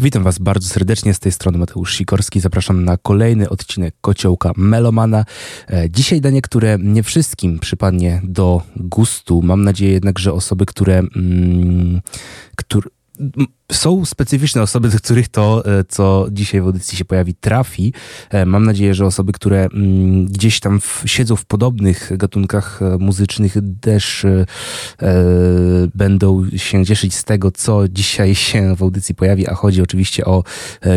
Witam Was bardzo serdecznie z tej strony Mateusz Sikorski. Zapraszam na kolejny odcinek Kociołka Melomana. E, dzisiaj danie, które nie wszystkim przypadnie do gustu. Mam nadzieję jednak, że osoby, które, mm, które są specyficzne osoby, do których to, e, co dzisiaj w audycji się pojawi, trafi. E, mam nadzieję, że osoby, które mm, gdzieś tam w, siedzą w podobnych gatunkach e, muzycznych, też e, będą się cieszyć z tego, co dzisiaj się w audycji pojawi, a chodzi oczywiście o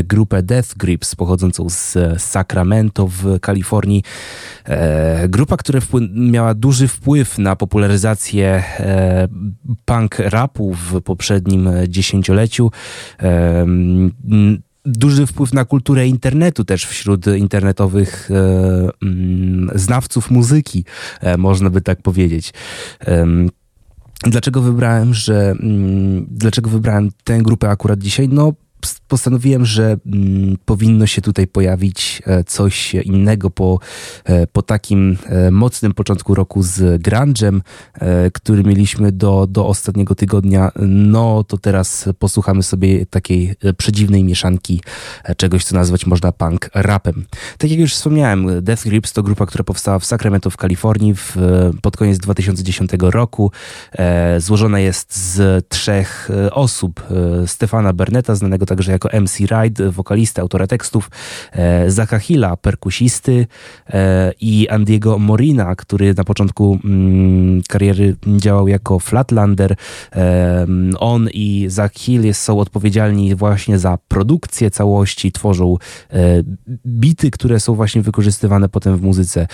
grupę Death Grips, pochodzącą z Sacramento w Kalifornii. E, grupa, która miała duży wpływ na popularyzację e, punk rapu w poprzednim dziesięcioleciu duży wpływ na kulturę internetu też wśród internetowych e, mm, znawców muzyki, e, można by tak powiedzieć. Dlaczego wybrałem, że mm, dlaczego wybrałem tę grupę akurat dzisiaj? No postanowiłem, że mm, powinno się tutaj pojawić e, coś innego po, e, po takim e, mocnym początku roku z grunge'em, który mieliśmy do, do ostatniego tygodnia. No to teraz posłuchamy sobie takiej przedziwnej mieszanki czegoś, co nazwać można punk rapem. Tak jak już wspomniałem, Death Grips to grupa, która powstała w Sacramento w Kalifornii w, pod koniec 2010 roku. Złożona jest z trzech osób. Stefana Berneta, znanego także jako MC Ride, wokalista, autora tekstów, e, Zacha Hilla, perkusisty e, i Andiego Morina, który na początku mm, kariery działał jako Flatlander. E, on i Zach Hill są odpowiedzialni właśnie za produkcję całości, tworzą bity, które są właśnie wykorzystywane potem w muzyce.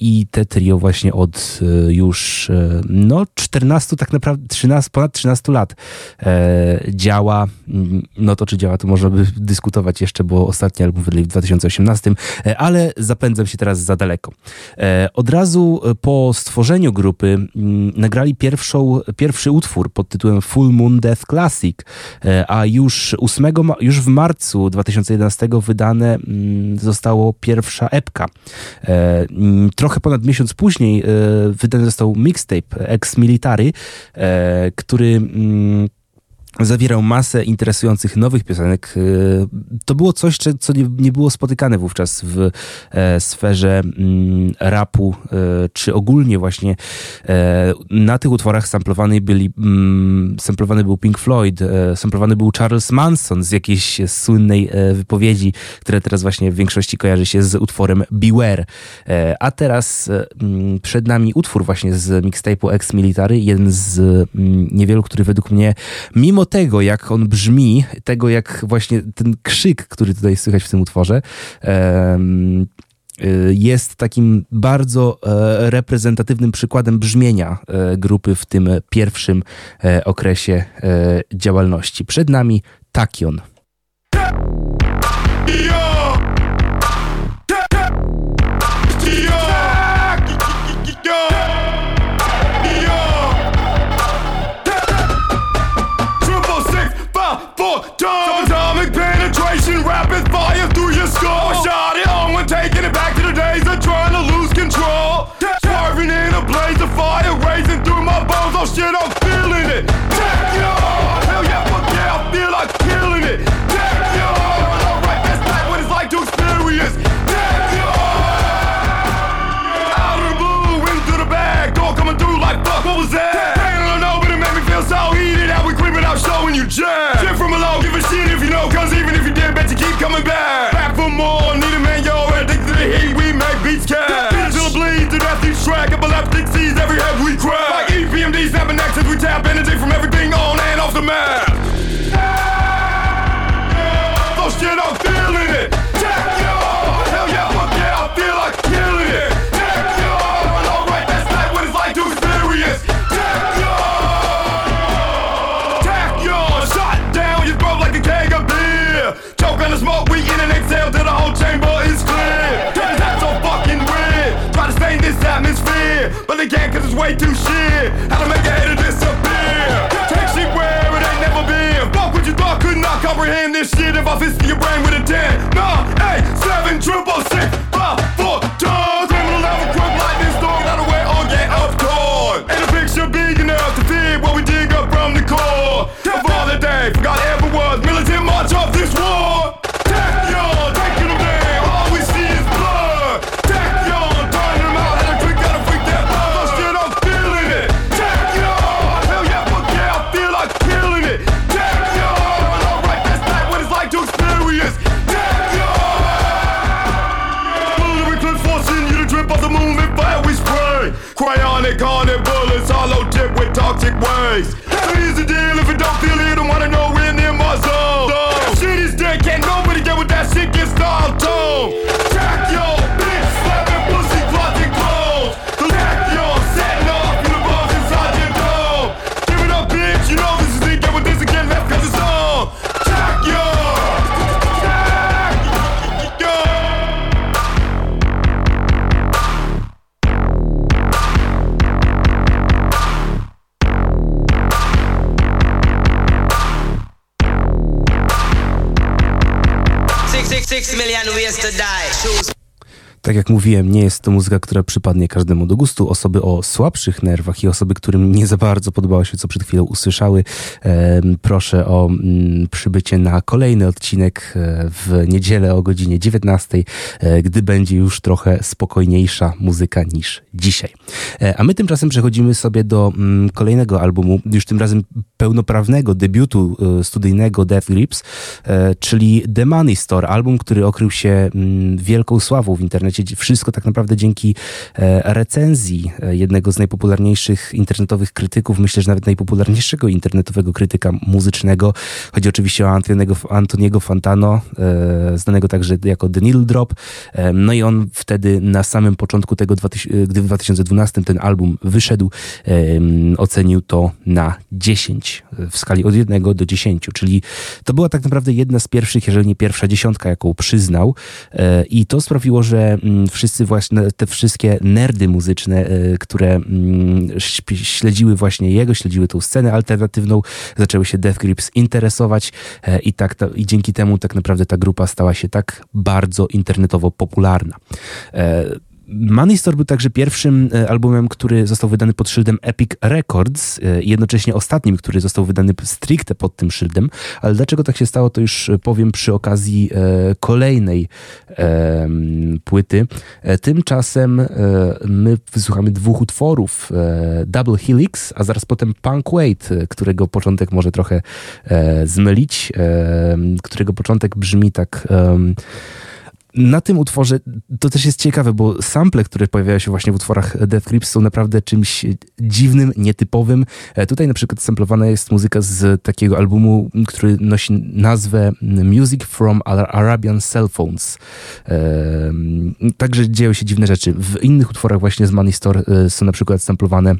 I te trio właśnie od już no 14, tak naprawdę 13, ponad 13 lat działa no to czy działa, to można by dyskutować jeszcze, bo ostatni album wydali w 2018, e, ale zapędzam się teraz za daleko. E, od razu po stworzeniu grupy mm, nagrali pierwszą, pierwszy utwór pod tytułem Full Moon Death Classic, e, a już 8, już w marcu 2011 wydane mm, zostało pierwsza epka. Mm, trochę ponad miesiąc później wydany został mixtape Ex Military, który zawierał masę interesujących nowych piosenek. Y, to było coś, co nie, było spotykane wówczas w e, sferze mm, rapu, e, czy ogólnie właśnie e, na tych utworach samplowany, byli, mm, samplowany był Pink Floyd, samplowany był Charles Manson z jakiejś słynnej wypowiedzi, które teraz właśnie w większości kojarzy się z utworem Beware. A teraz mm, przed nami utwór właśnie z mixtape'u Ex Military, jeden z niewielu, który według mnie, mimo mimo tego, jak on brzmi, tego jak właśnie ten krzyk, który tutaj słychać w tym utworze, y, jest takim bardzo e, reprezentatywnym przykładem brzmienia e, grupy w tym pierwszym e, okresie działalności. Przed nami Takion. Shit, I'm feeling it. Check yo, hell yeah, fuck yeah, I feel like killing it. Check yo, alright, that's not what it's like to experience. Check yo, out of the blue, into the bag, door coming through like fuck, what was that? I don't know, but it made me feel so heated. How we creeping out, showing you jazz. Shit from below, give a shit if you know, cause even if you did, bet you keep coming back. Back for more, need a man, yo, addicted to the heat, we make beats cash. Till it bleeds to death, each track, epileptic sees every head we crack. EPMD snapping nexus, we tap energy from everything on and off the map. was way too shit. How to make a hater disappear. Take shit where it ain't never been. Fuck what you thought, could not comprehend this shit. If I fist your brain with a 10. Nah, hey, 7 triple six, five. Tak jak mówiłem, nie jest to muzyka, która przypadnie każdemu do gustu. Osoby o słabszych nerwach i osoby, którym nie za bardzo podobało się, co przed chwilą usłyszały, proszę o mm, przybycie na kolejny odcinek e, w niedzielę o godzinie 19, e, gdy będzie już trochę spokojniejsza muzyka niż dzisiaj. E, A my tymczasem przechodzimy sobie do mm, kolejnego albumu, już tym razem pełnoprawnego debiutu studyjnego Death Grips, czyli The Money Store, album, który okrył się mm, wielką sławą w internecie. Wszystko tak naprawdę dzięki e, recenzji e, jednego z najpopularniejszych internetowych krytyków, myślę, że nawet najpopularniejszego internetowego krytyka muzycznego. Chodzi oczywiście o Antoniego, Antoniego Fantano, e, znanego także jako The Needle Drop. No i on wtedy na samym początku tego, 2000 gdy w 2012 ten album wyszedł, ocenił to na 10 w skali od 1 do 10, czyli to była tak naprawdę jedna z pierwszych, jeżeli nie pierwsza dziesiątka, jaką przyznał i to sprawiło, że wszyscy właśnie, te wszystkie nerdy muzyczne, e, które mm, śledziły właśnie jego, śledziły tą scenę alternatywną, zaczęły się Death Grips interesować e, i, tak, ta, i dzięki temu tak naprawdę ta grupa stała się tak bardzo internetowo popularna. E, Money Store był także pierwszym e, albumem, który został wydany pod szyldem Epic Records e, i jednocześnie ostatnim, który został wydany stricte pod tym szyldem. Ale dlaczego tak się stało, to już powiem przy okazji e, kolejnej e, płyty. E, Tymczasem e, my wysłuchamy dwóch utworów. e, Double Helix, a zaraz potem Punk Wait, e, którego początek może trochę e, zmylić, e, którego początek brzmi tak... na tym utworze to też jest ciekawe, bo sample, które pojawiają się właśnie w utworach Death Grips są naprawdę czymś dziwnym, nietypowym. E, Tutaj na przykład samplowana jest muzyka z takiego albumu, który nosi nazwę Music from Ara- Arabian Cell Phones. Także dzieją się dziwne rzeczy. W innych utworach właśnie z Money Store e, są na przykład samplowane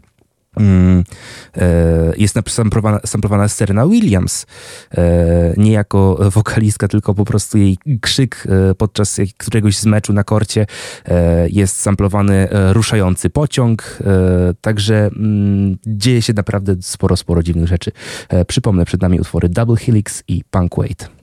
jest samplowana, samplowana Serena Williams, e, nie jako wokalistka, tylko po prostu jej krzyk e, podczas któregoś z meczu na korcie e, jest samplowany e, ruszający pociąg, e, także mm, dzieje się naprawdę sporo, sporo dziwnych rzeczy. E, Przypomnę, przed nami utwory Double Helix i Punk Wait.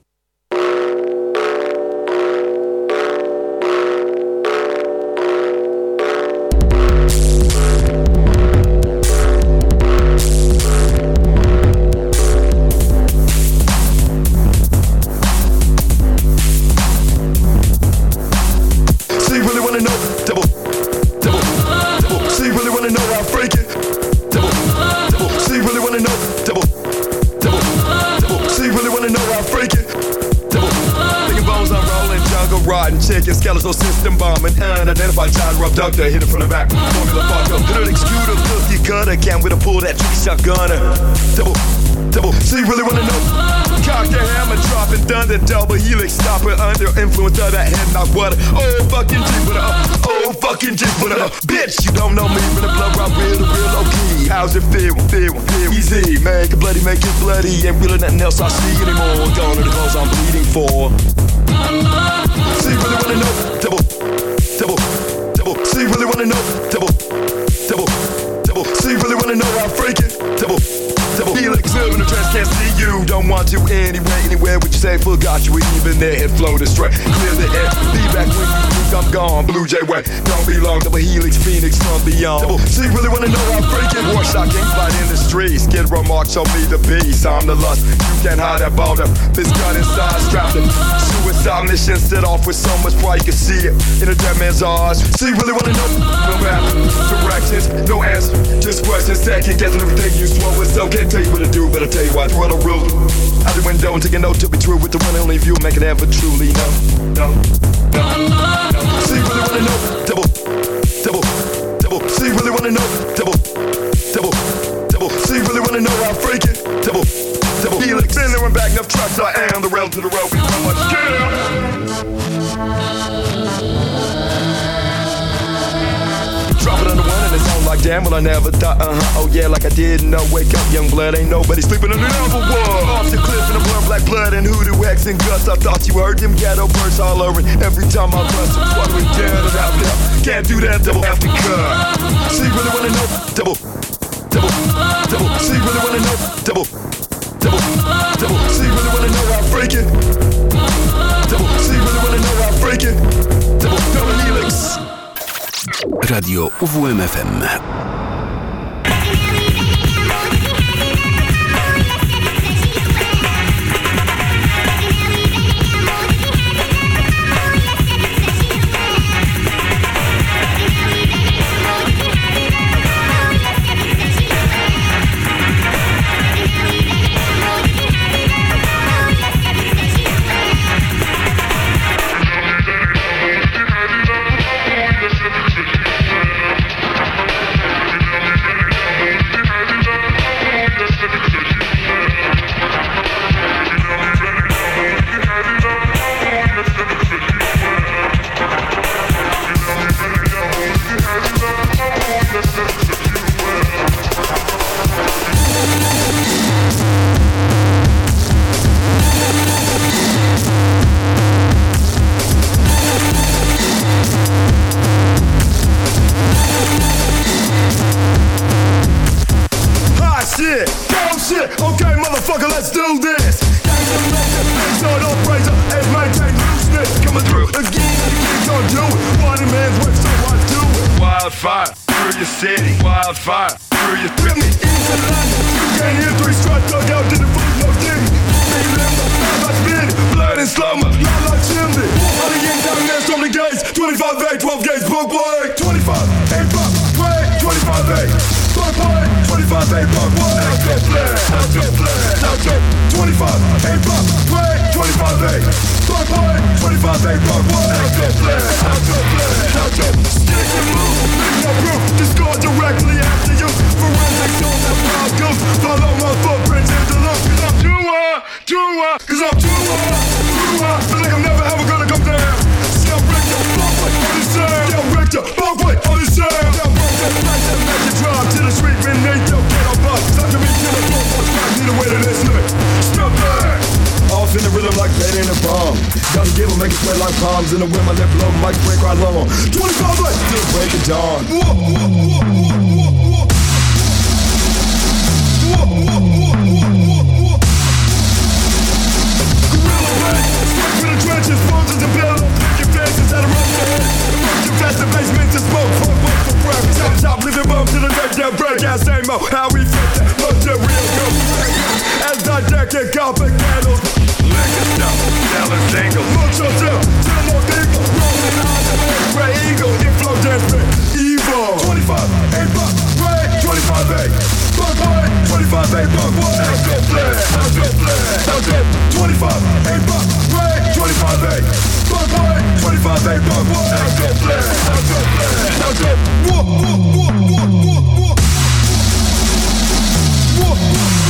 Child hit it from the back, formula fucker, hit an executor, cookie cutter, can't with a pull that tricky shotgunner. Double, double. So you really wanna know? Cock the hammer, dropping thunder, double helix, stopper under influence of that head knock water. Oh fucking G with a oh fucking G with a bitch. You don't know me from the blood rock real to real low key. How's it feel? Feel, feel easy. Make it bloody, make it bloody. Ain't really nothing else I see anymore. Gone are the cause I'm bleeding for. You really wanna know? Double, wanna know? Live in a trance, can't see you. Don't want to anyway, anywhere. Would you say forgot you even there? Head float straight, Clear the air, be back when you think I'm gone. Blue Jay way, don't be long. Double helix, phoenix from beyond. Double, you really wanna know how freaking? Warsaw king flight in the streets. Skid row mark, show me the beast. I'm the lust. You can't hide that boulder. This gun inside strapped. Suicide mission set off with so much pride you can see it in a dead man's eyes. You really wanna know? No matter directions, no answer, just questions. Second guessing everything you swore was so can't tell you what to do, I tell you why what, throw the rule. Out the window and take note to be true with the one and only view, make it ever truly no, no, no, you really wanna know? Double, double, double. You really wanna know? Double, double, double. You really wanna know how freaking? Double, double. Helix, been there and back, enough trucks. I am the rail to the road. We run. Damn, well I never thought, uh huh, oh yeah, like I didn't know. Wake up, young blood, ain't nobody sleeping under the wall. Off the cliff in the blood, black blood and hoodoo X and guts. I thought you heard them ghetto birds all over. and Every time I bust, I'm fucking down and. Can't do that, double after cut. You really wanna know? Double, double, double. You really wanna know? Double, double, double. You really wanna know I'm freaking? Double, you really wanna know I'm freaking? Double, double helix. Radio UWMFM. Whoa, whoa. Whoa, whoa, whoa, whoa, whoa, whoa. Gorilla Ray, straight from the trenches, bones billow. Your faces out of head. Erosion fast, the basement to smoke. Fuck, fuck, for breath. Chop, chop, living to the neck, down break. Ass ammo, how we fit that material go. As I deck it, copper candles. Liquor stuff, selling singles. Mucho down, tell more people. Rolling on the way, Ray Eagle, inflow dance man. Evil. 25, 8 bucks, Ray, 25, 8. Bug boy, 25, 8 bug boy. Now go play, now go play, now go. 25, 8 bucks, Ray, 25, 8. Bug boy, 25, 8 bug boy. Now go play, now go play, now go. Whoa, whoa, whoa, whoa, whoa, whoa. Whoa, whoa, whoa.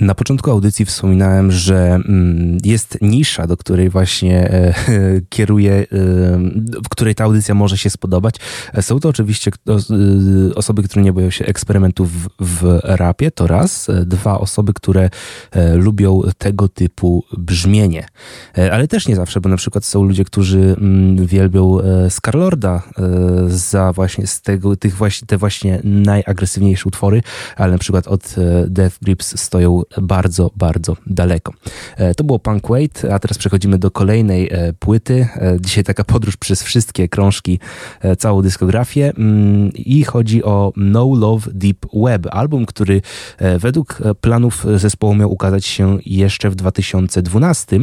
Na początku audycji wspominałem, że mm, jest nisza, do której właśnie e, kieruję, e, w której ta audycja może się spodobać. Są to oczywiście e, osoby, które nie boją się eksperymentów w, w rapie, to raz. Dwa, osoby, które lubią tego typu brzmienie. Ale też nie zawsze, bo na przykład są ludzie, którzy mm, wielbią Scarlorda za właśnie z tego, tych właśnie, te właśnie najagresywniejsze utwory, ale na przykład od Death Grips stoją bardzo, bardzo daleko. E, to było Punk Wait, a teraz przechodzimy do kolejnej e, płyty. E, dzisiaj taka podróż przez wszystkie krążki, całą dyskografię mm, i chodzi o No Love Deep Web, album, który według planów zespołu miał ukazać się jeszcze w 2012.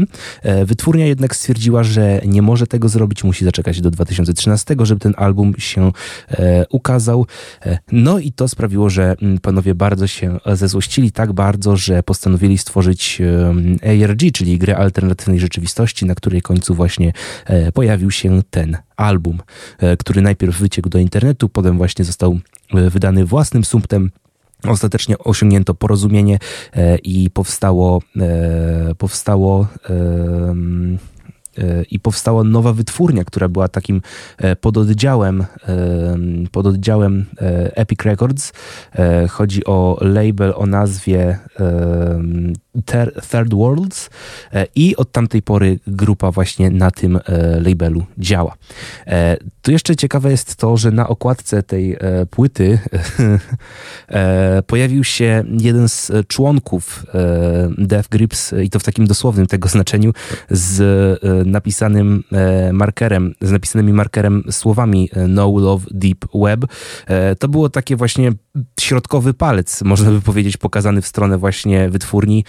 Wytwórnia jednak stwierdziła, że nie może tego zrobić, musi zaczekać do 2013, żeby ten album się ukazał. No i to sprawiło, że mm, panowie bardzo się zezłościli, tak bardzo, że postanowili stworzyć ARG, czyli grę alternatywnej rzeczywistości, na której końcu właśnie e, pojawił się ten album, e, który najpierw wyciekł do internetu, potem właśnie został e, wydany własnym sumptem. Ostatecznie osiągnięto porozumienie i powstało, powstało i powstała nowa wytwórnia, która była takim pododdziałem, pododdziałem Epic Records. Chodzi o label o nazwie Third Worlds e, i od tamtej pory grupa właśnie na tym e, labelu działa. E, tu jeszcze ciekawe jest to, że na okładce tej płyty pojawił się jeden z członków Death Grips i to w takim dosłownym tego znaczeniu z napisanym markerem, z napisanymi markerem słowami No Love Deep Web. To było takie właśnie środkowy palec, można by powiedzieć, pokazany w stronę właśnie wytwórni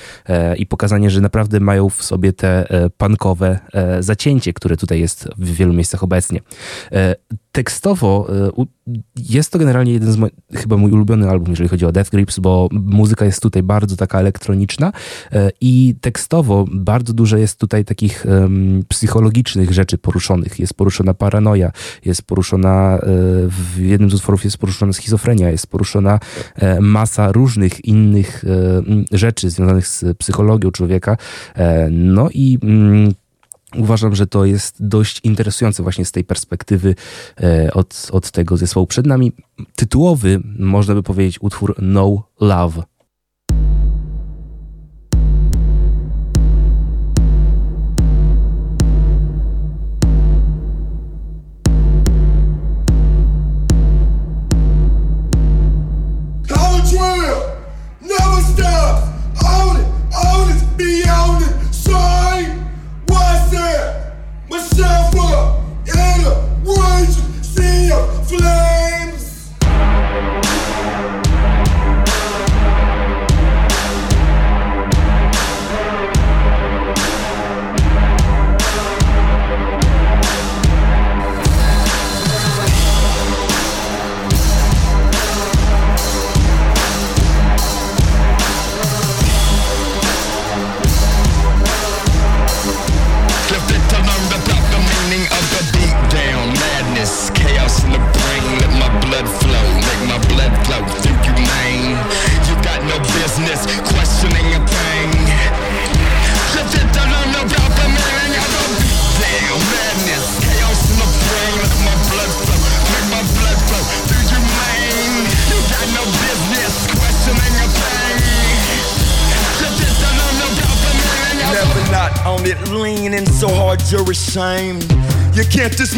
i pokazanie, że naprawdę mają w sobie te e, pankowe e, zacięcie, które tutaj jest w wielu miejscach obecnie. Tekstowo jest to generalnie jeden z moich, chyba mój ulubiony album, jeżeli chodzi o Death Grips, bo muzyka jest tutaj bardzo taka elektroniczna y, i tekstowo bardzo dużo jest tutaj takich um, psychologicznych rzeczy poruszonych. Jest poruszona paranoja, jest poruszona, y, w jednym z utworów jest poruszona schizofrenia, jest poruszona masa różnych innych rzeczy związanych z psychologią człowieka. No i mm, Uważam, że to jest dość interesujące właśnie z tej perspektywy e, od, od tego zespołu. Przed nami tytułowy, można by powiedzieć, utwór No Love.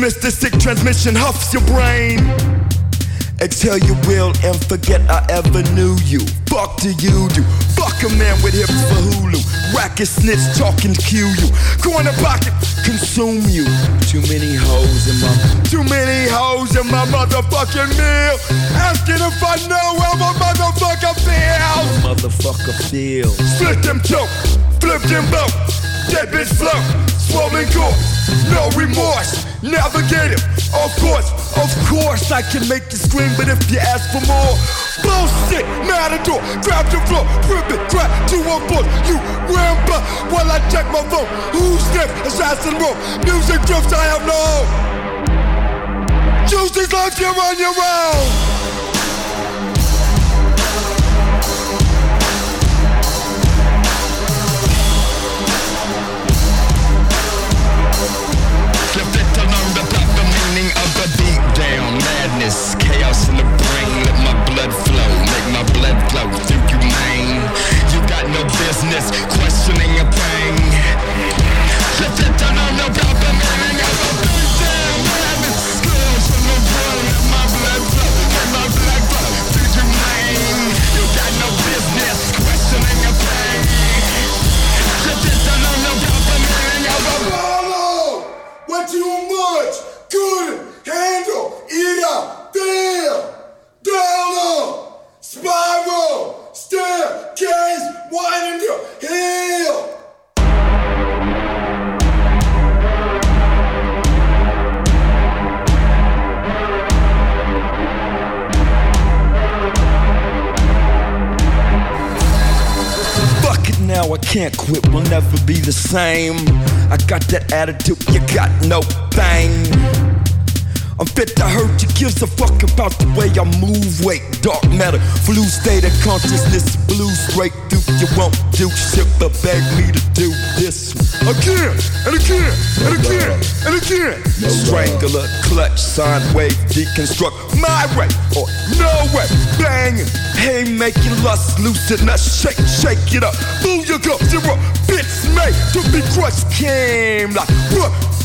Sick transmission huffs your brain. Exhale your will and forget I ever knew you. Fuck do you do? Fuck a man with hips for Hulu. Racket snitch talking to cue you. Corner pocket consume you. Too many hoes in my too many hoes in my motherfucking meal. Asking if I know how my motherfucker feels. Motherfucker feels. Split them choke, flip them both. Dead bitch flow, swollen gore, no remorse. Navigate it, of course, of course I can make you scream, but if you ask for more, bullshit, matador, grab the floor, rip it, crack, two on four, you ramble while I check my phone. Who's next? Assassin roll, music drifts, I have no. Choose these life, you're on your own. this questioning a plan. heal, it now I can't quit, will never be the same. I got that attitude, you got no thing. I'm fit to hurt you, gives a fuck about the way I move. Wait, dark matter, flu state of consciousness, blue straight through. You won't do shit but beg me to do this again and again and again and again. Strangler, clutch, sine wave, deconstruct my way or no way. Banging, hey, make your lust loosen, us shake, shake it up. Boom, you go, zero bits made to be crushed. Came like what?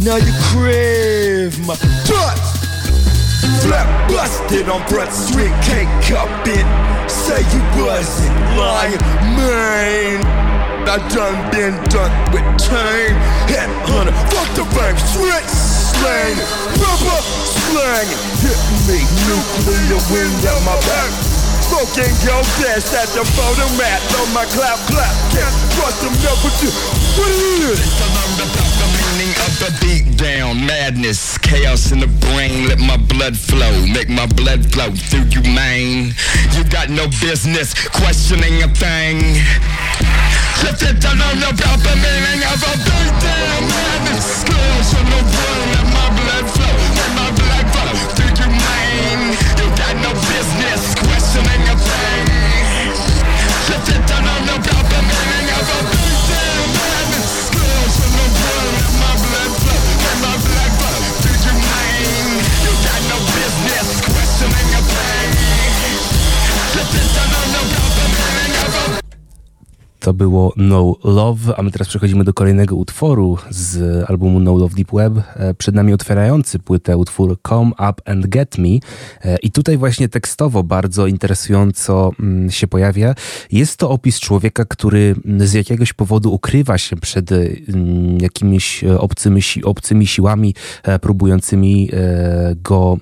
Now you crave my butt. Flat busted on Broad Street, can't cup it. Say you wasn't lying, man. I done been done with chain. Headhunter, fuck the bank, switch slang, rubber slang. Hit me, nuclear wind at my back. Smoking go dash at the photo mat on my clap clap. Can't trust them, never do. What it is? Of the beat down. Madness, chaos in the brain. Let my blood flow, make my blood flow through you, man. You got no business questioning a thing. If you don't know the meaning of a beat down, madness, chaos in the brain. Let my blood flow, To było No Love, a my teraz przechodzimy do kolejnego utworu z albumu No Love Deep Web. E, Przed nami otwierający płytę utwór Come Up and Get Me. E, I tutaj właśnie tekstowo bardzo interesująco mm, się pojawia. Jest to opis człowieka, który mm, z jakiegoś powodu ukrywa się przed mm, jakimiś e, obcymi, obcymi siłami próbującymi go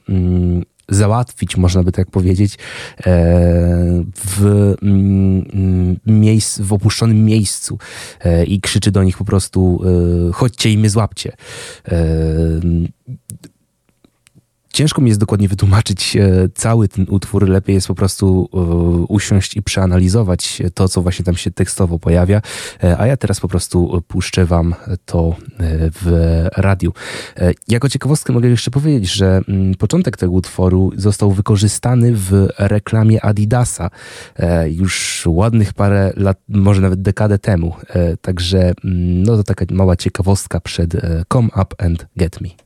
załatwić, można by tak powiedzieć, e, w, mm, miejsc, w opuszczonym miejscu e, i krzyczy do nich po prostu e, chodźcie i mnie złapcie. Ciężko mi jest dokładnie wytłumaczyć e, cały ten utwór. Lepiej jest po prostu e, usiąść i przeanalizować to, co właśnie tam się tekstowo pojawia. E, A ja teraz po prostu puszczę wam to w radiu. Jako ciekawostkę mogę jeszcze powiedzieć, że mm, początek tego utworu został wykorzystany w reklamie Adidasa już ładnych parę lat, może nawet dekadę temu. Także mm, no to taka mała ciekawostka przed Come Up and Get Me.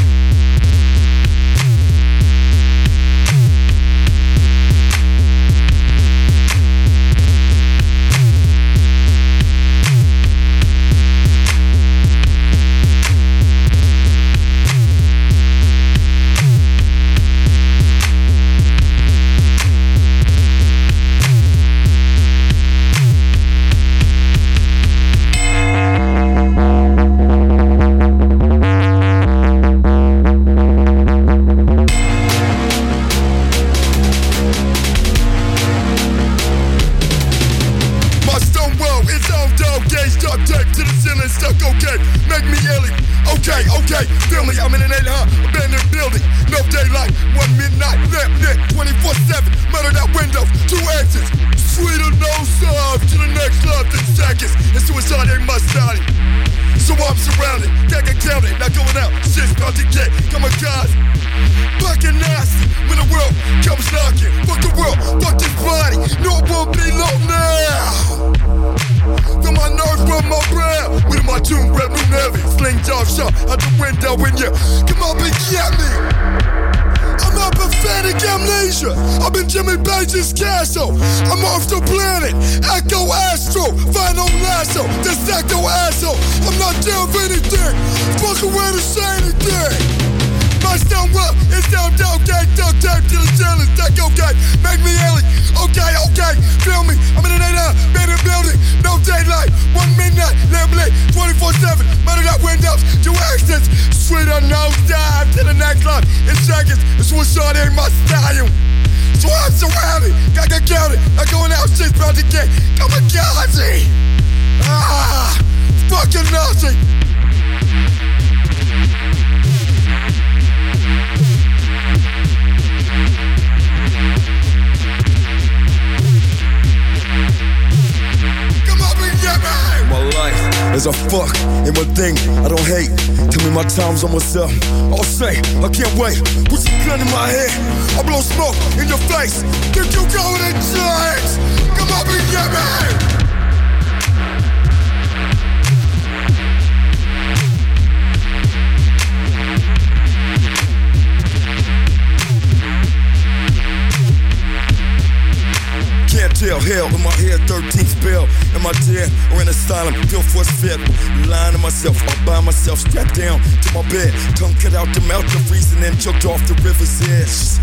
Final lasso. This acto asshole. I'm not down for anything. Fuck around and say anything. My stone up is down, down, gang, duct tape to the ceiling, stack, okay, make me alien, okay, okay, feel me, I'm in an 8 man building, no daylight, one midnight, lit, 24-7, murder that windows, two exits, sweet unknown dive to the next line, in seconds, it's suicide ain't my style. So I'm surrounded, got get I'm going out, shit's about to get kamikaze. Ah, fucking Nazi. Life is a fuck and one thing I don't hate. Tell me my time's almost up. I'll say I can't wait. Put your gun in my head. I blow smoke in your face. Think you going to change? Come up and get me. Can't tell hell in my head, 13th spell. Am I dead or in asylum? Feel force fed. Lying to myself, all by myself, strapped down to my bed. Tongue cut out the mouth of reason and choked off the river's edge.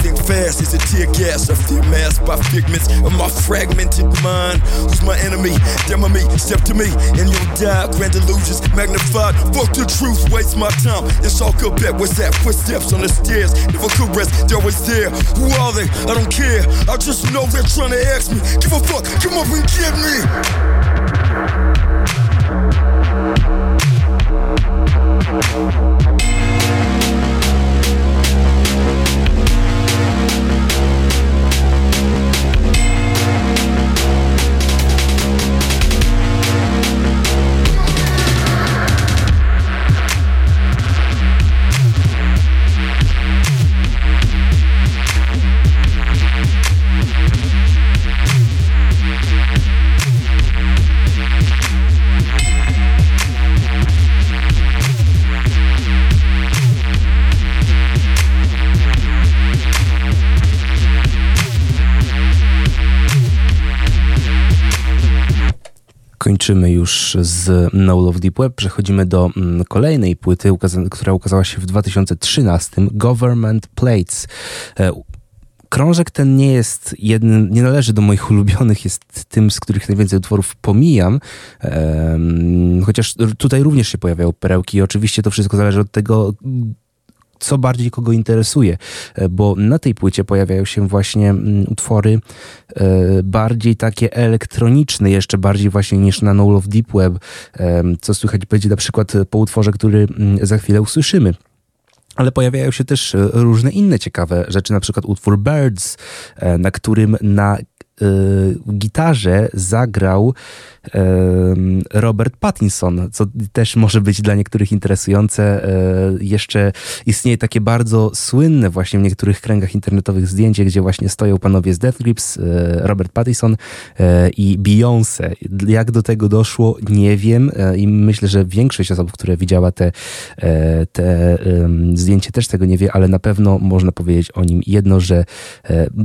Sink fast as a tear gas. I feel masked by figments of my fragmented mind. Who's my enemy? Demo me, step to me, and you'll die. Grand illusions magnified. Fuck the truth, waste my time. It's all good bet. What's that? Footsteps on the stairs. Never could rest, they're always there. Who are they? I don't care. I just know they're trying to ask me. Give a fuck, come up and get me. Już z No Love Deep Web. Przechodzimy do mm, kolejnej płyty, która ukazała się w 2013, Government Plates. E, Krążek ten nie jest jednym, nie należy do moich ulubionych, jest tym, z których najwięcej utworów pomijam. Chociaż tutaj również się pojawiają perełki i oczywiście to wszystko zależy od tego, co bardziej kogo interesuje, e, bo na tej płycie pojawiają się właśnie mm, utwory e, bardziej takie elektroniczne, jeszcze bardziej właśnie niż na No Love Deep Web, em, co słychać będzie na przykład po utworze, który mm, za chwilę usłyszymy. Ale pojawiają się też e, różne inne ciekawe rzeczy, na przykład utwór Birds, e, na którym na e, gitarze zagrał Robert Pattinson, co też może być dla niektórych interesujące. E, Jeszcze istnieje takie bardzo słynne właśnie w niektórych kręgach internetowych zdjęcie, gdzie właśnie stoją panowie z Death Grips, e, Robert Pattinson e, i Beyoncé. Jak do tego doszło, nie wiem i myślę, że większość osób, które widziała te, te zdjęcie też tego nie wie, ale na pewno można powiedzieć o nim jedno, że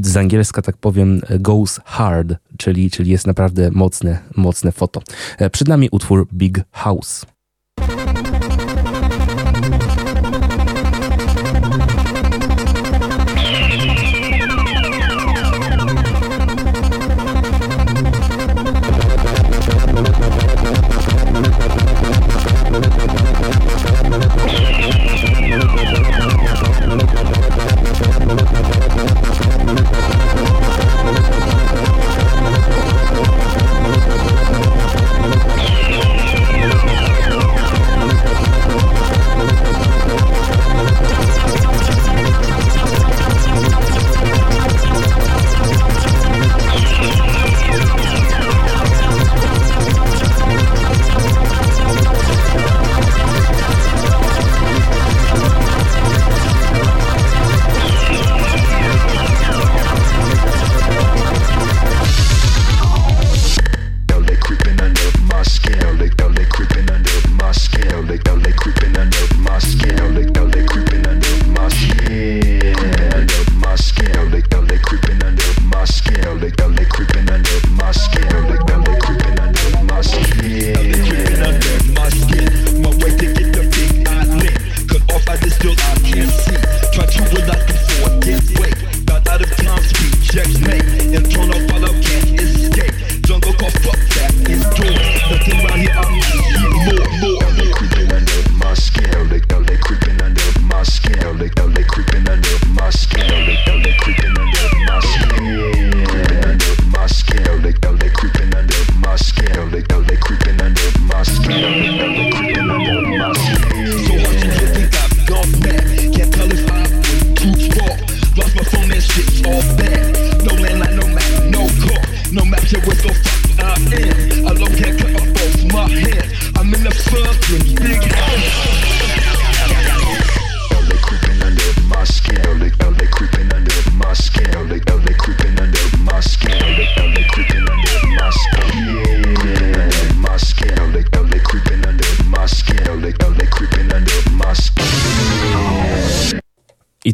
z angielska tak powiem goes hard, czyli, czyli jest naprawdę mocne, mocne foto. E, Przed nami utwór Big House.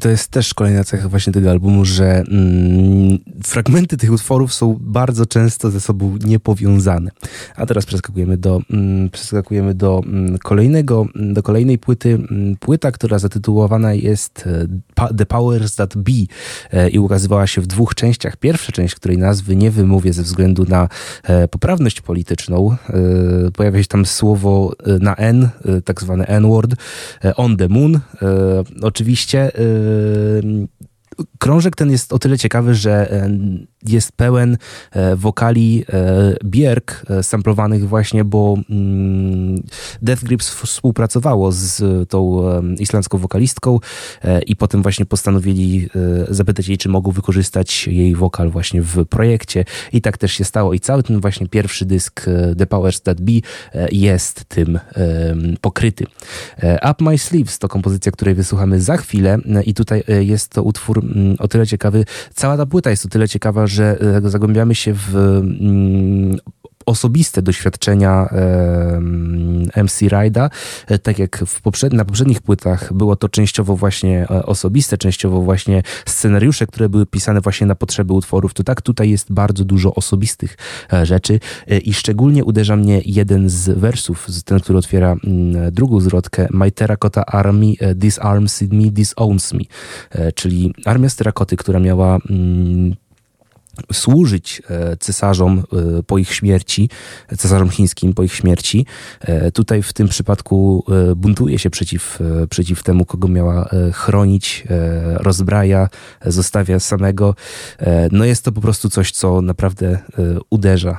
To jest też kolejna cecha właśnie tego albumu, że mm, fragmenty tych utworów są bardzo często ze sobą niepowiązane. A teraz przeskakujemy do, mm, przeskakujemy do mm, kolejnego, do kolejnej płyty. Mm, płyta, która zatytułowana jest e, The Powers That Be e, i ukazywała się w dwóch częściach. Pierwsza część, której nazwy nie wymówię ze względu na e, poprawność polityczną. Pojawia się tam słowo na N, tak zwane N-word, on the moon. Oczywiście Um. Krążek ten jest o tyle ciekawy, że jest pełen e, wokali e, Bierk e, samplowanych właśnie, bo mm, Death Grips współpracowało z tą islandzką wokalistką i potem właśnie postanowili zapytać jej, czy mogą wykorzystać jej wokal właśnie w projekcie. I tak też się stało. I cały ten właśnie pierwszy dysk The Powers That Be jest tym pokryty. Up My Sleeves to kompozycja, której wysłuchamy za chwilę. I tutaj jest to utwór o tyle ciekawy, cała ta płyta jest o tyle ciekawa, że e, zagłębiamy się w mm, osobiste doświadczenia MC Rida, e, tak jak w poprzedni, na poprzednich płytach było to częściowo właśnie e, osobiste, częściowo właśnie scenariusze, które były pisane właśnie na potrzeby utworów, to tak tutaj jest bardzo dużo osobistych rzeczy. I szczególnie uderza mnie jeden z wersów, ten, który otwiera mm, drugą zwrotkę My Terracotta Army Disarms Me, Disowns Me, czyli armia z terrakoty, która miała mm, służyć e, cesarzom e, po ich śmierci, cesarzom chińskim po ich śmierci. E, tutaj w tym przypadku buntuje się przeciw, przeciw temu, kogo miała chronić, rozbraja, zostawia samego. No jest to po prostu coś, co naprawdę uderza.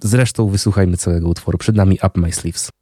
Zresztą wysłuchajmy całego utworu. Przed nami Up My Sleeves.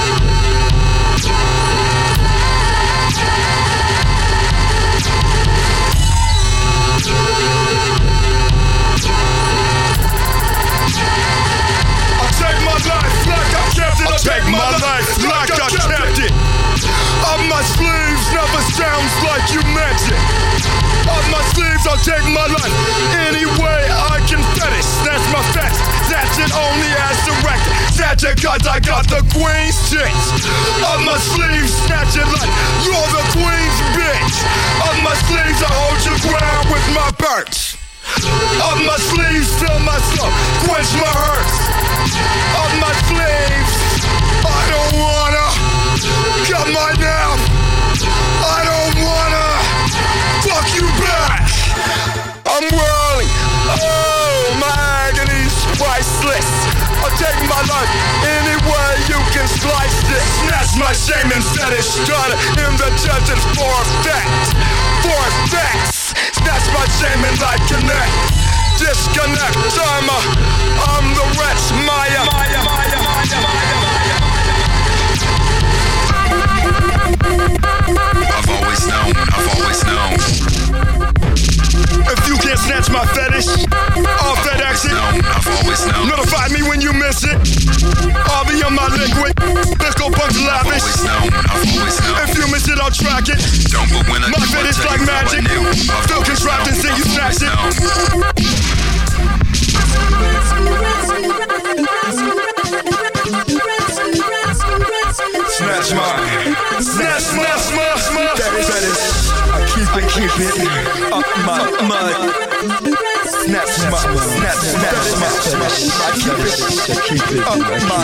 take my life like I kept it. Up my sleeves never sounds like you meant it. Up my sleeves, I'll take my life any way I can fetish. That's my fetish. That's it only as directed. Snatch it cause I got the queen's tits. Up my sleeves, snatch it like you're the queen's bitch. Up my sleeves, I hold your ground with my birch. Up my sleeves, fill myself, quench my hurts. Up my sleeves. I don't wanna cut my nap. I don't wanna fuck you back. I'm whirling. Oh, my agony's priceless. I'll take my life any way you can slice. Snatch my shame and fetish the for effect. For effects. My shame and. Disconnect. I'm, a, I'm the wretch. Maya. Maya. If you can't snatch my fetish off that exit, I've always known. Notify me when you miss it. I'll be on my liquid. Let's go bunch lavish. I've always known, I've always known. If you miss it, I'll track it. Don't but when I my do, fetish I like magic. Still contrived and say you snatch it. Snatch mine. It up my mud. Snatch my, snatch, snatch my, I keep it, up my, up my.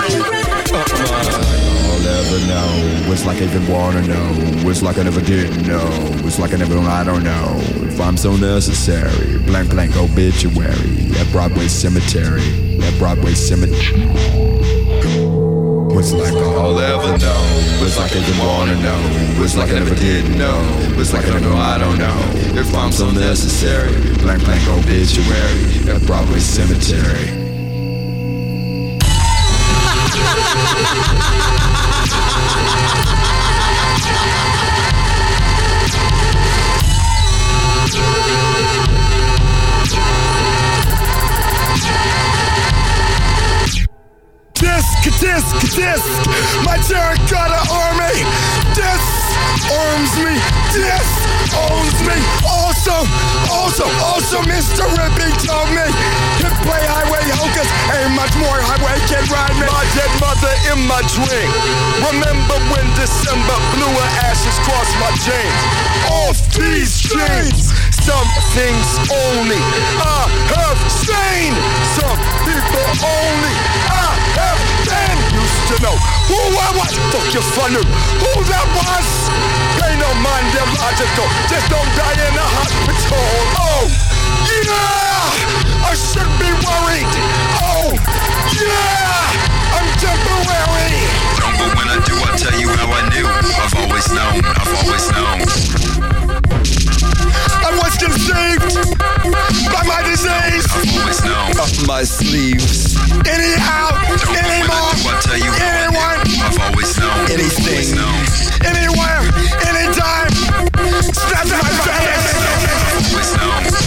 I'll ever know. It's like I even wanna know. It's like I never did know. It's like I never I don't know. If I'm so necessary. Blank blank obituary. At Broadway Cemetery. At Broadway Cemetery. It's like I'll ever know. It's like I didn't wanna know. It's like I never did know. It's like I know I don't know. If I'm so necessary. Blank blank obituary at Broadway Cemetery. Disc, disc, disc, my terracotta army disarms me, disowns me. Also, also, also, Mr. Rippy told me to play highway hocus ain't much more highway kid ride me. My dead mother in my dream. Remember when December blew her ashes cross my jeans? Off these chains, some things only I have seen. Some people only I to know who I was. Fuck your fun, who that was. Pay no mind their logical. Just don't die in a hospital. Oh, yeah, I should be worried. Oh, yeah, I'm temporary. But when I do, I tell you how I knew. I've always known, I've always known. I was conceived by my disease. known my sleeves. Anyhow, anymore, anyone, anything, anywhere, anytime. Snap my face.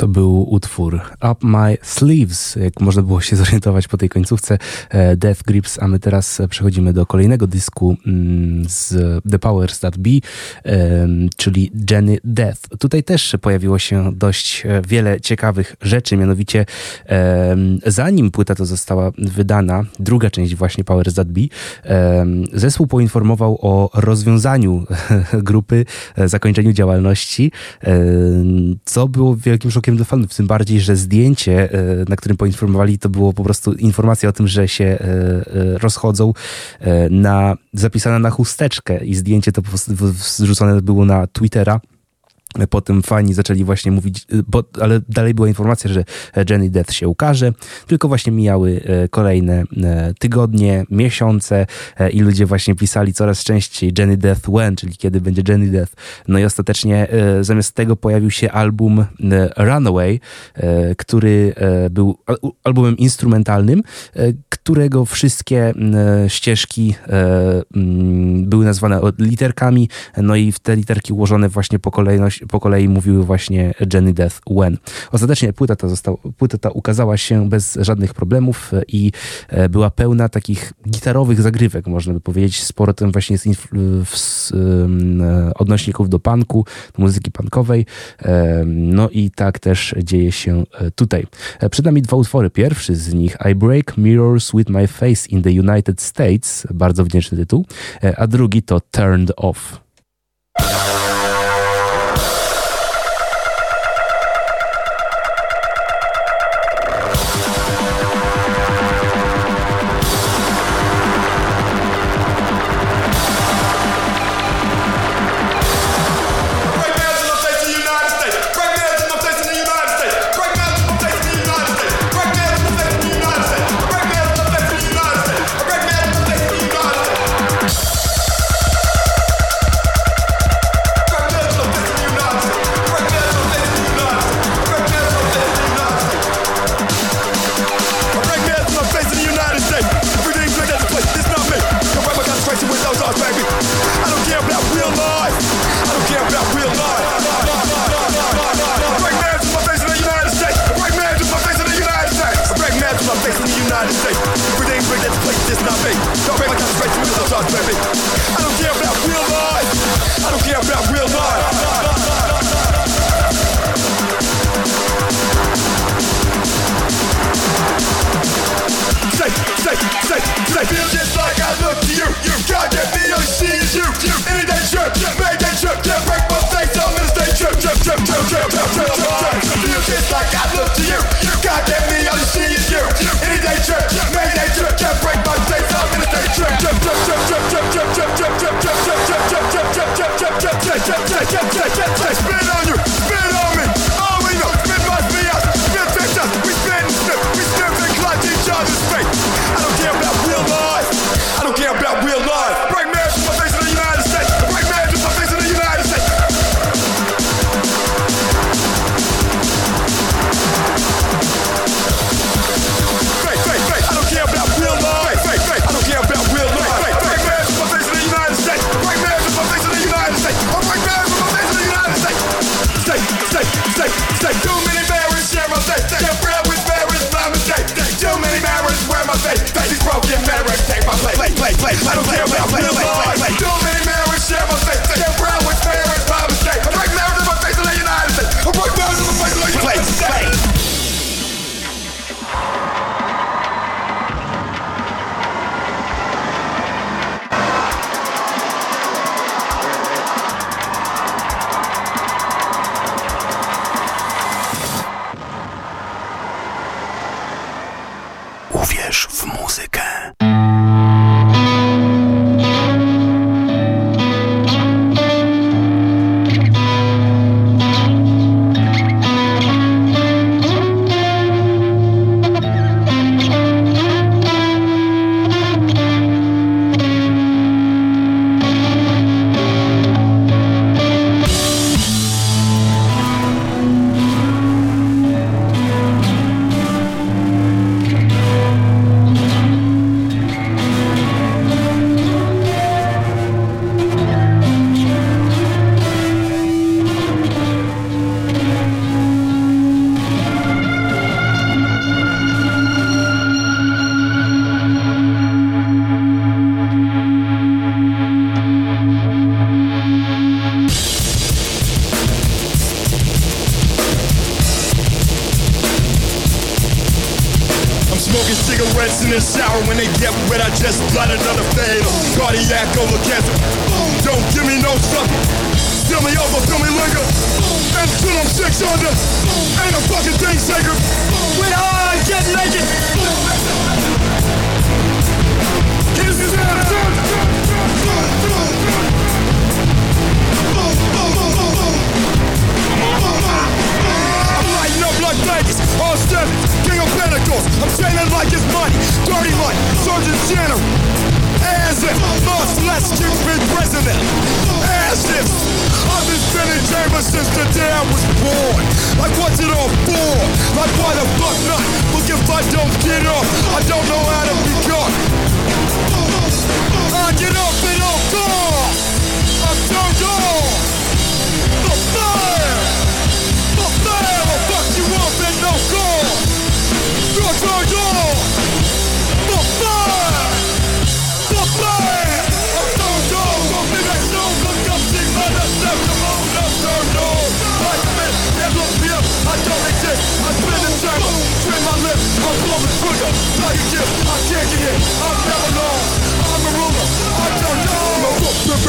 To był utwór Up My Sleeves, jak można było się zorientować po tej końcówce e, Death Grips, a my teraz przechodzimy do kolejnego dysku mm, z The Powers That Be, em, czyli Jenny Death. Tutaj też pojawiło się dość e, wiele ciekawych rzeczy, mianowicie zanim płyta to została wydana, druga część właśnie Powers That Be, zespół poinformował o rozwiązaniu grupy, e, zakończeniu działalności, co było wielkim szokiem dla fanów, tym bardziej, że zdjęcie, e, na którym poinformowali, to było po prostu informacja o tym, że się e, e, rozchodzą, na, zapisane na chusteczkę i zdjęcie to po prostu zrzucone było na Twittera. Potem fani zaczęli właśnie mówić, bo, ale dalej była informacja, że Jenny Death się ukaże, tylko właśnie mijały e, kolejne e, tygodnie, miesiące e, i ludzie właśnie pisali coraz częściej Jenny Death when, czyli kiedy będzie Jenny Death. No i ostatecznie e, zamiast tego pojawił się album e, Runaway, e, który e, był al- albumem instrumentalnym, e, którego wszystkie m, ścieżki e, mm, były nazwane literkami, no i w te literki ułożone właśnie po, kolejność, po kolei mówiły właśnie Jenny Death When. Ostatecznie płyta ta, została, płyta ta ukazała się bez żadnych problemów e, i e, była pełna takich gitarowych zagrywek, można by powiedzieć. Sporo tym właśnie e, odnośników do punku, do muzyki punkowej. E, No i tak też dzieje się e, tutaj. E, Przed nami dwa utwory. Pierwszy z nich I Break Mirrors with My Face in the United States, bardzo wdzięczny tytuł, e, a drugi to Turned Off.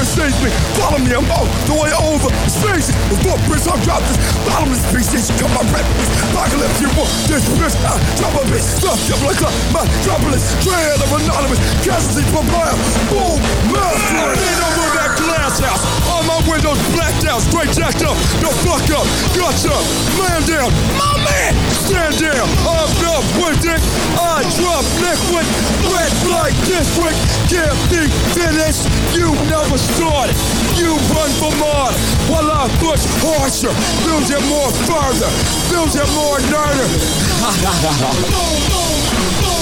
Precedes me. Follow me. I'm all the way over. Space. The footprints I've dropped this bottomless species. Cut my breakfast. Apocalypse. You want this bitch? I drop a bitch. Stuffed up like a metropolis. Trail of anonymous. Casualty per mile. Boom. Master. Lean over that glass house. All my windows blacked out. Straight jacked up. No fuck up. Gotcha. Man down. My man. Stand down. I'm up with it. I drop liquid. Red light district. Can't be finished. You never started. You run for more. While I push harsher. You more further. You more nerder.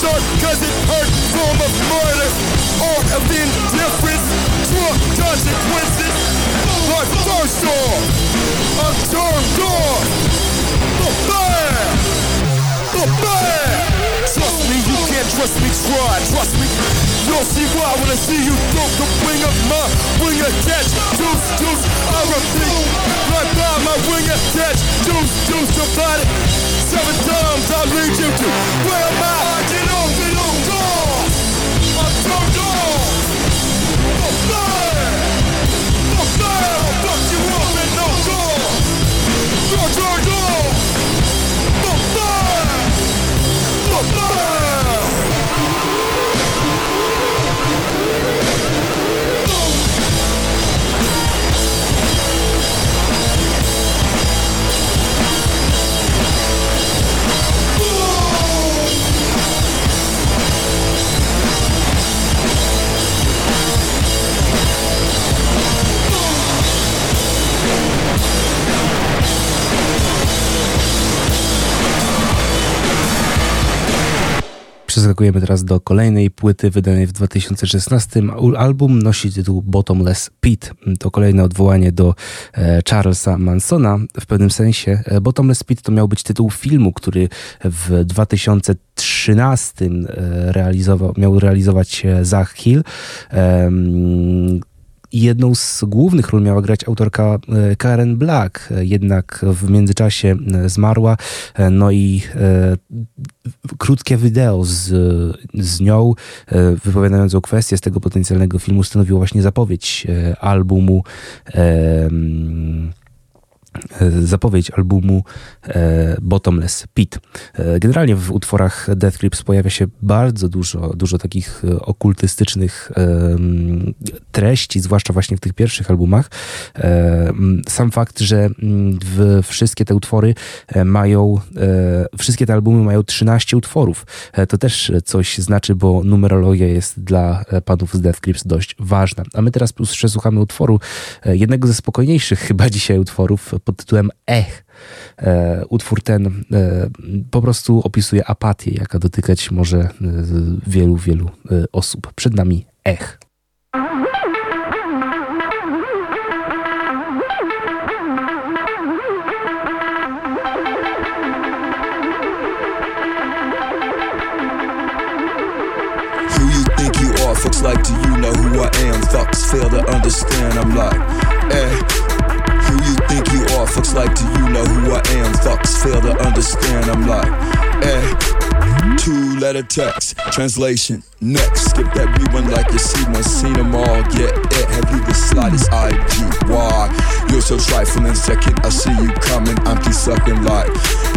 off cause it hurt form of murder. Or of indifference. Drunk consequences. But first off, I'm turned on. The fire. The fire. Trust me, can't trust me, try, trust me. You'll see why when I see you throw the wing of my wing attached. Juice, juice, I repeat. Right by my wing attached. Juice, about it. Seven times I'll lead you to where am I? I get on on. The fire. The fire will fuck you up and no guard. You're turned on. The fire. The fire. Przeskakujemy teraz do kolejnej płyty wydanej w 2016. Album nosi tytuł Bottomless Pit. To kolejne odwołanie do e, Charlesa Mansona. W pewnym sensie e, Bottomless Pit to miał być tytuł filmu, który w 2013 e, realizował, miał realizować Zach Hill. Jedną z głównych ról miała grać autorka e, Karen Black, e, jednak w międzyczasie e, zmarła. No i krótkie wideo z, z nią, wypowiadającą kwestię z tego potencjalnego filmu, stanowiło właśnie zapowiedź albumu. Zapowiedź albumu e, Bottomless Pit. E, generalnie w utworach Death Grips pojawia się bardzo dużo, dużo takich e, okultystycznych e, treści, zwłaszcza właśnie w tych pierwszych albumach. E, sam fakt, że wszystkie te utwory e, mają, e, wszystkie te albumy mają 13 utworów. E, to też coś znaczy, bo numerologia jest dla e, panów z Death Grips dość ważna. A my teraz przesłuchamy utworu, e, jednego ze spokojniejszych chyba dzisiaj utworów pod tytułem Ech. E, utwór ten e, po prostu opisuje apatię, jaka dotykać może e, wielu, wielu osób. Przed nami Ech. Like, do you know who I am? Fucks fail to understand. I'm like, eh. Fucks like, do you know who I am? Fucks fail to understand. I'm like, eh. Two letter text, translation, next. Skip that rewind like you see one, seen them all. Get it, have you the slightest idea why? You're so trifling, second, I see you coming. I'm keep sucking like,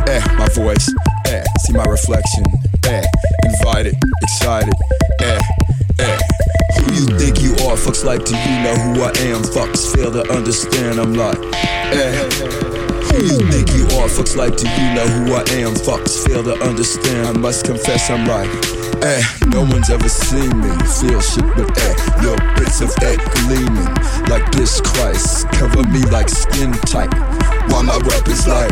eh, my voice, eh, see my reflection, eh, invited, excited, eh, eh. You think you are? Fucks like, do you know who I am? Fucks fail to understand. I'm like, eh. Who you think you are? Fucks like, do you know who I am? Fucks fail to understand. I must confess, I'm like, eh. No one's ever seen me feel shit with eh. Little bits of eh gleaming like this Christ. Cover me like skin tight. While my rep is like,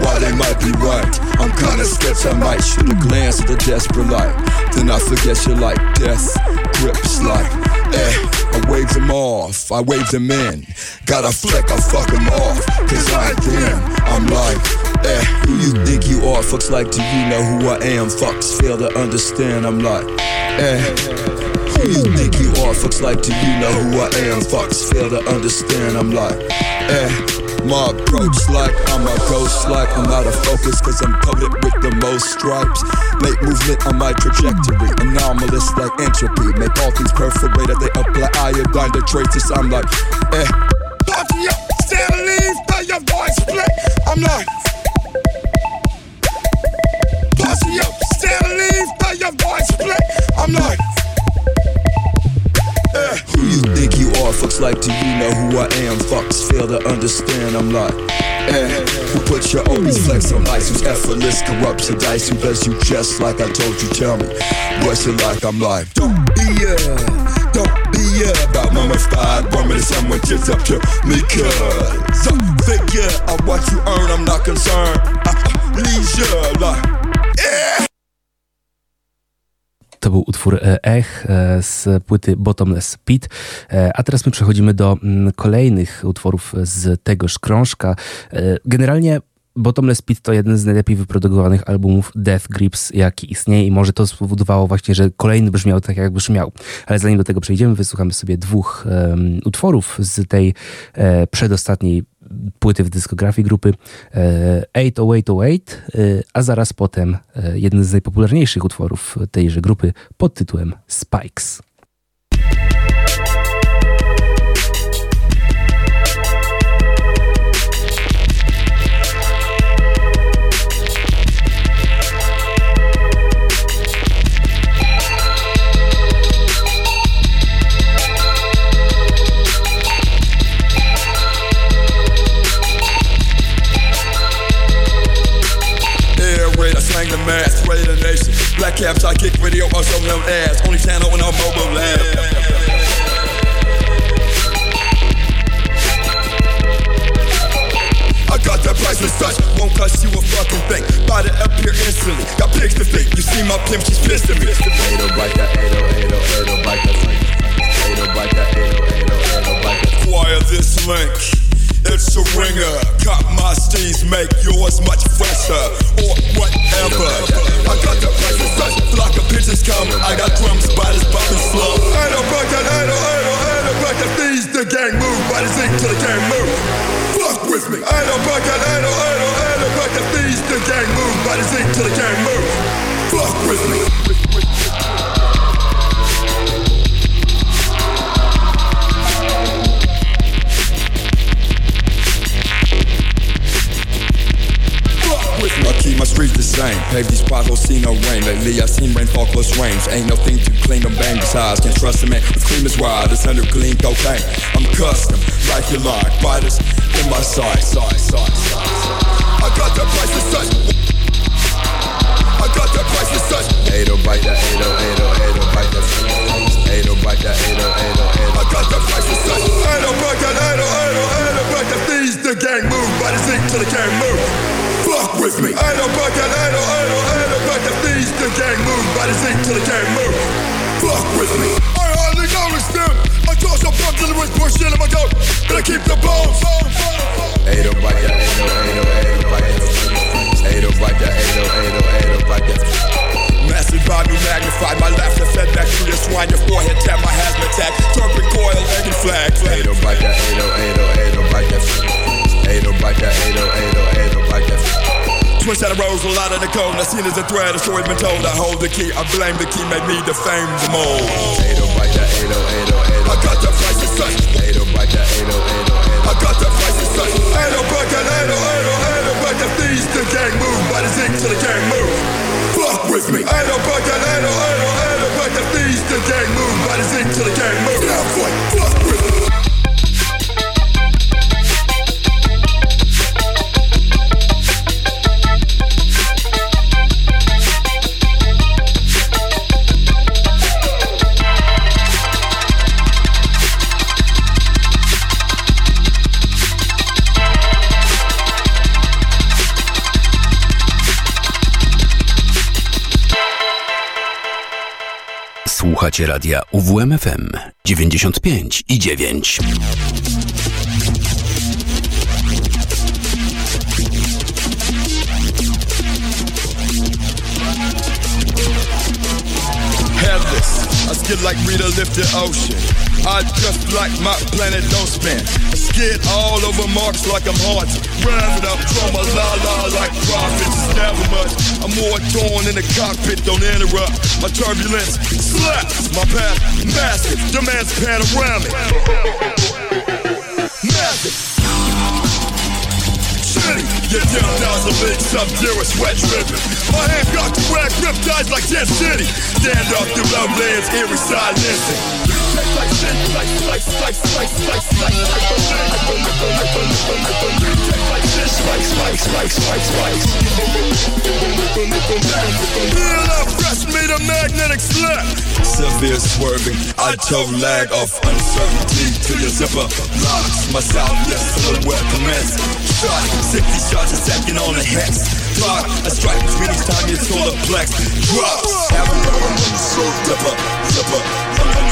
while they might be right. I'm kinda sketch, I might shoot a glance at the desperate light. Then I forget you like death grips like, eh. I wave them off, I wave them in. Got a flick, I fuck them off. Cause I ain't them. I'm like, eh, who you think you are? Fucks like, do you know who I am? Fucks fail to understand. I'm like, eh. Who you think you are? Fucks like, do you know who I am? Fucks fail to understand. I'm like, eh. My approach like I'm a ghost like I'm out of focus cause I'm coated with the most stripes. Late movement on my trajectory Anomalous like entropy. Make all things perforate as they apply iodine to traces. I'm like, eh. Party up, and leave, play your voice play I'm like Party up, and leave, play your voice play I'm like Eh, who you think you are? Fucks like, do you know who I am? Fucks fail to understand. I'm like, eh, who put your obese flex on ice? Who's effortless, corrupts your dice? Who does you just like I told you? Tell me, what's it like? I'm like, don't be a, don't be a about mummified woman and someone just up to me cause I figure I what you earn, I'm not concerned. I, leisure, like, yeah. To był utwór e, Ech e, z płyty Bottomless Pit. E, A teraz my przechodzimy do mm, kolejnych utworów z tegoż krążka. Generalnie Bottomless Pit to jeden z najlepiej wyprodukowanych albumów Death Grips, jaki istnieje i może to spowodowało właśnie, że kolejny brzmiał tak, jak brzmiał. Ale zanim do tego przejdziemy, wysłuchamy sobie dwóch em, utworów z tej e, przedostatniej płyty w dyskografii grupy e, 80808, e, a zaraz potem e, jeden z najpopularniejszych utworów tejże grupy pod tytułem Spikes. Mass, the nation. Black caps, I kick radio, also known as only channel in our mobile lab. I got that priceless touch, won't cost you a fucking thing. Buy the up here instantly, got pigs to feed. You see my pimp, she's pissed at me. 808, bite that 808, bite that 808, bite that 808, bite that Acquire this link. It's a ringer. Got my steeds, make yours much fresher. Or whatever. I got the priceless touch. Flock of pigeons come. I got drums, spiders, popping slow. Ain't no break that, ain't no, ain't no, ain't no break that. These the gang move. By the zinc to the gang move. Fuck with me. Ain't no break that, ain't no, ain't no, ain't no break that. These the gang move. By the zinc to the gang move. Fuck with me. Pave these potholes, see no rain. Lately, I seen rain fall close range. Ain't no thing to clean them bang besides. Can't trust a man with cream is wild. It's under clean cocaine. I'm custom, like your line. Fighters in my side. I got that priceless touch. I got that priceless touch. 808, bite that 808, bite that 808, bite that 808, I got that priceless touch. Ain't no break that, ain't no, ain't no, ain't no break that. These the gang move. By the zinc to the gang move with me. I don't fuck that, I don't, I don't, I don't fuck that these the gang move, body sink till the gang move. Fuck with me. I hardly notice them. I toss a pump till the wrist push in my goat. And I keep the bones. Ain't no bite that, ain't no, ain't no, ain't no bite that. Ain't no bite ain't no, ain't no, ain't no. Massive volume magnified, my laughter fed back through your swine, your forehead tap, my hazmat tag, turban coil, and flag. Ain't no bite that, ain't no, ain't no, ain't no bite that. Ain't no ain't no, ain't no, ain't no knows a lot of the code. Now seen as a thread, the story's been told. I hold the key, I blame the key, made me the fame the mold. 808, 808, I got the price of such. 808, 808, I got the price of such. 808, 808, but the thieves, the gang move. By the zinc to the gang move. Fuck with me. 808, 808, but the thieves, the gang move. By the zinc to the gang move. Now, boy, fuck with me. Słuchacie radia UWMFM 95 i 9. Headless, I skid like Rita ocean. I just like my planet don't spin. Skid all over marks like I'm haunted. Rev it up, a la la like prophets. Never much. I'm more torn in the cockpit, don't interrupt. My turbulence slaps my path, massive. Demands panoramic. Massive. Shitty, get down down the big sub-zero sweat dripping. My hand got the rag grip dies like Jet City. Stand up through love lands, eerie silencing. The. Severe swerving, I toe lag off uncertainty to your zipper locks. My southwest silhouette commence. Shot, 60 shots a second on a hex. Clock, a strike between each time your solar plex drops. Have a so dipper, zipper.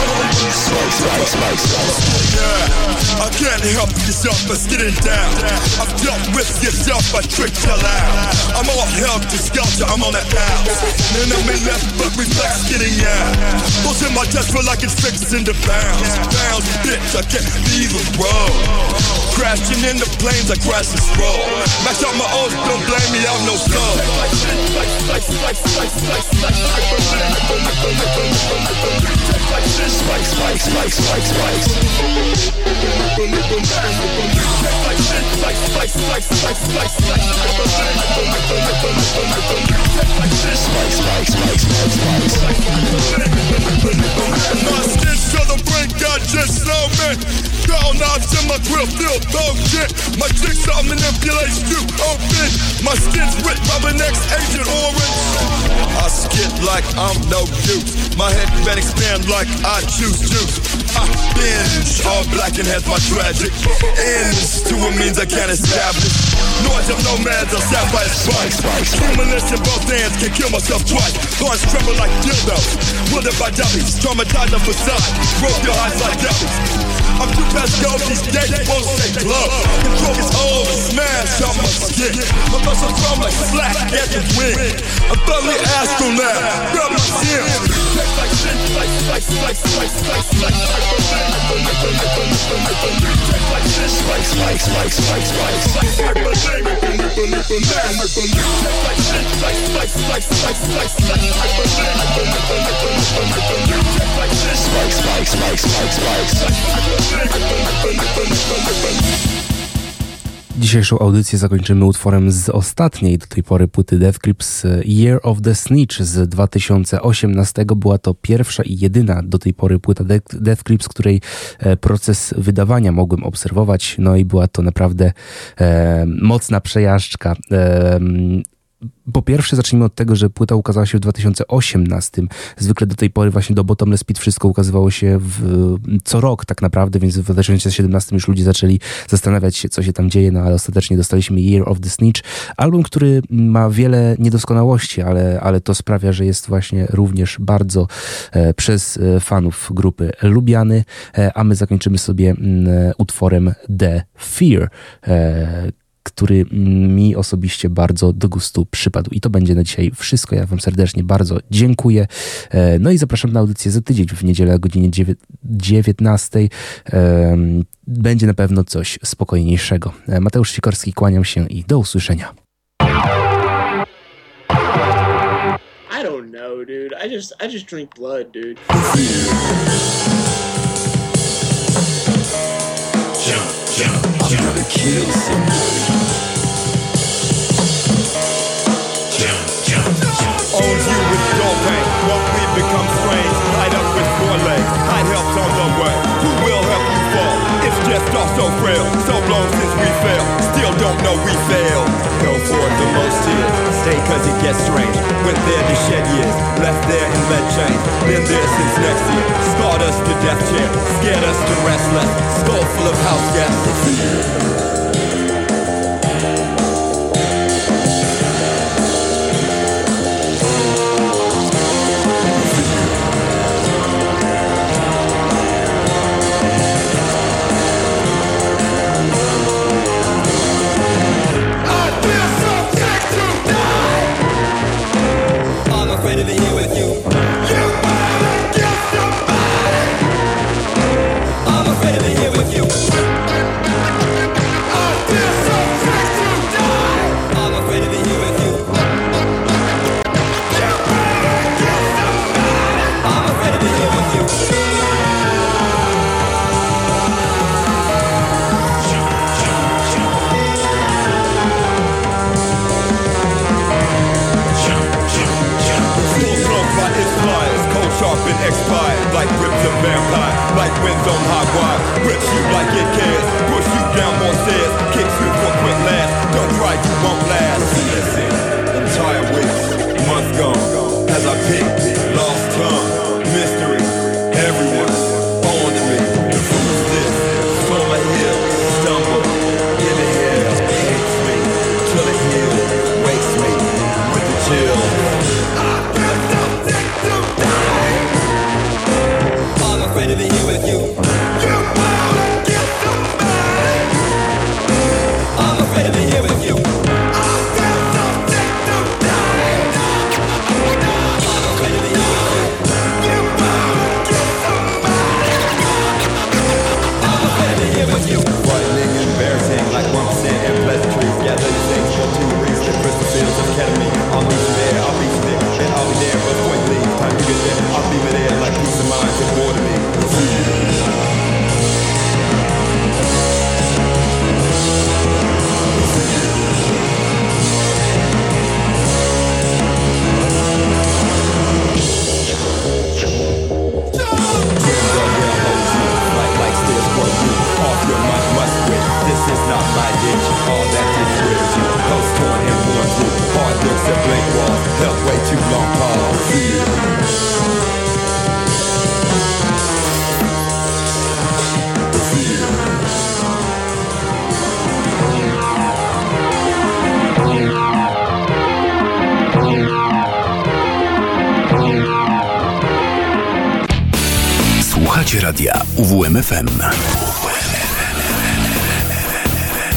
Yeah, I can't help yourself but getting down. I've dealt with yourself, I tricked you out. I'm all help to skelter, I'm on the house. Then I'm in left, but reflex getting out. Goes in my chest feel like it's fixing to bounce. Bounce, bitch, I can't leave a road. Crashing in the planes, I crash and stroll. Mash out my own, don't blame me, I'm no soul. My skin to the brink, got just so man. Down knobs in my grill, still dog shit. My jigsaw manipulates you, open. My skin's with Robin X Agent Orange. I skid like I'm no use. My head can expand like I choose juice. I binge all black and has my tragic ends to a means I can't establish. Noise of nomads or sapphire spikes. Humorless in both hands can kill myself twice. Thorns tremble like dildos. Wielded by dummies. Traumatized the facade. Broke your eyes like dummies. I'm too past go, these days won't stay club. Control is old, smash on my skin. My muscles from like slack at the wind. I'm thoroughly astronaut, grab my skin. Like, like, like, like, like, like, like this, like, like, like, Dzisiejszą audycję zakończymy utworem z ostatniej do tej pory płyty Death Grips Year of the Snitch z 2018. Była to pierwsza i jedyna do tej pory płyta Death Grips, której e, proces wydawania mogłem obserwować. No i była to naprawdę e, mocna przejażdżka. E, po pierwsze, zacznijmy od tego, że płyta ukazała się w 2018. Zwykle do tej pory właśnie do Bottomless Pit wszystko ukazywało się w, co rok tak naprawdę, więc w 2017 już ludzie zaczęli zastanawiać się, co się tam dzieje, no ale ostatecznie dostaliśmy Year of the Snitch. Album, który ma wiele niedoskonałości, ale, ale to sprawia, że jest właśnie również bardzo e, przez e, fanów grupy lubiany, e, a my zakończymy sobie m, utworem The Fear, e, który mi osobiście bardzo do gustu przypadł. I to będzie na dzisiaj wszystko. Ja Wam serdecznie bardzo dziękuję. No i zapraszam na audycję za tydzień w niedzielę o godzinie 19. Będzie na pewno coś spokojniejszego. Mateusz Sikorski, kłaniam się i do usłyszenia. know, dude. I just I just drink blood, dude. Jump, jump, I'm gonna kill somebody. Become strange? Tied up with four legs. Hide help's on the way. Who will help you fall? It's just all so frail. So long since we fail. Still don't know we fail. Go for the most here. Stay cause it gets strange. Went there to shed years. Left there in lead chains. Been there since next year. Scarred us to death chair. Scared us to rest less. Skull full of house gas. Like whips of vampire, like winds on hot wire. Rips you like it cares, push you down more stairs, kicks you for quick last. Don't cry, you won't last. Listen, entire weeks, months gone, as I pick, your must, must. This is not my ditch. All that is torn and worn through. Hard looks blank walls. Held way too long. Pause. Radia UWMFM.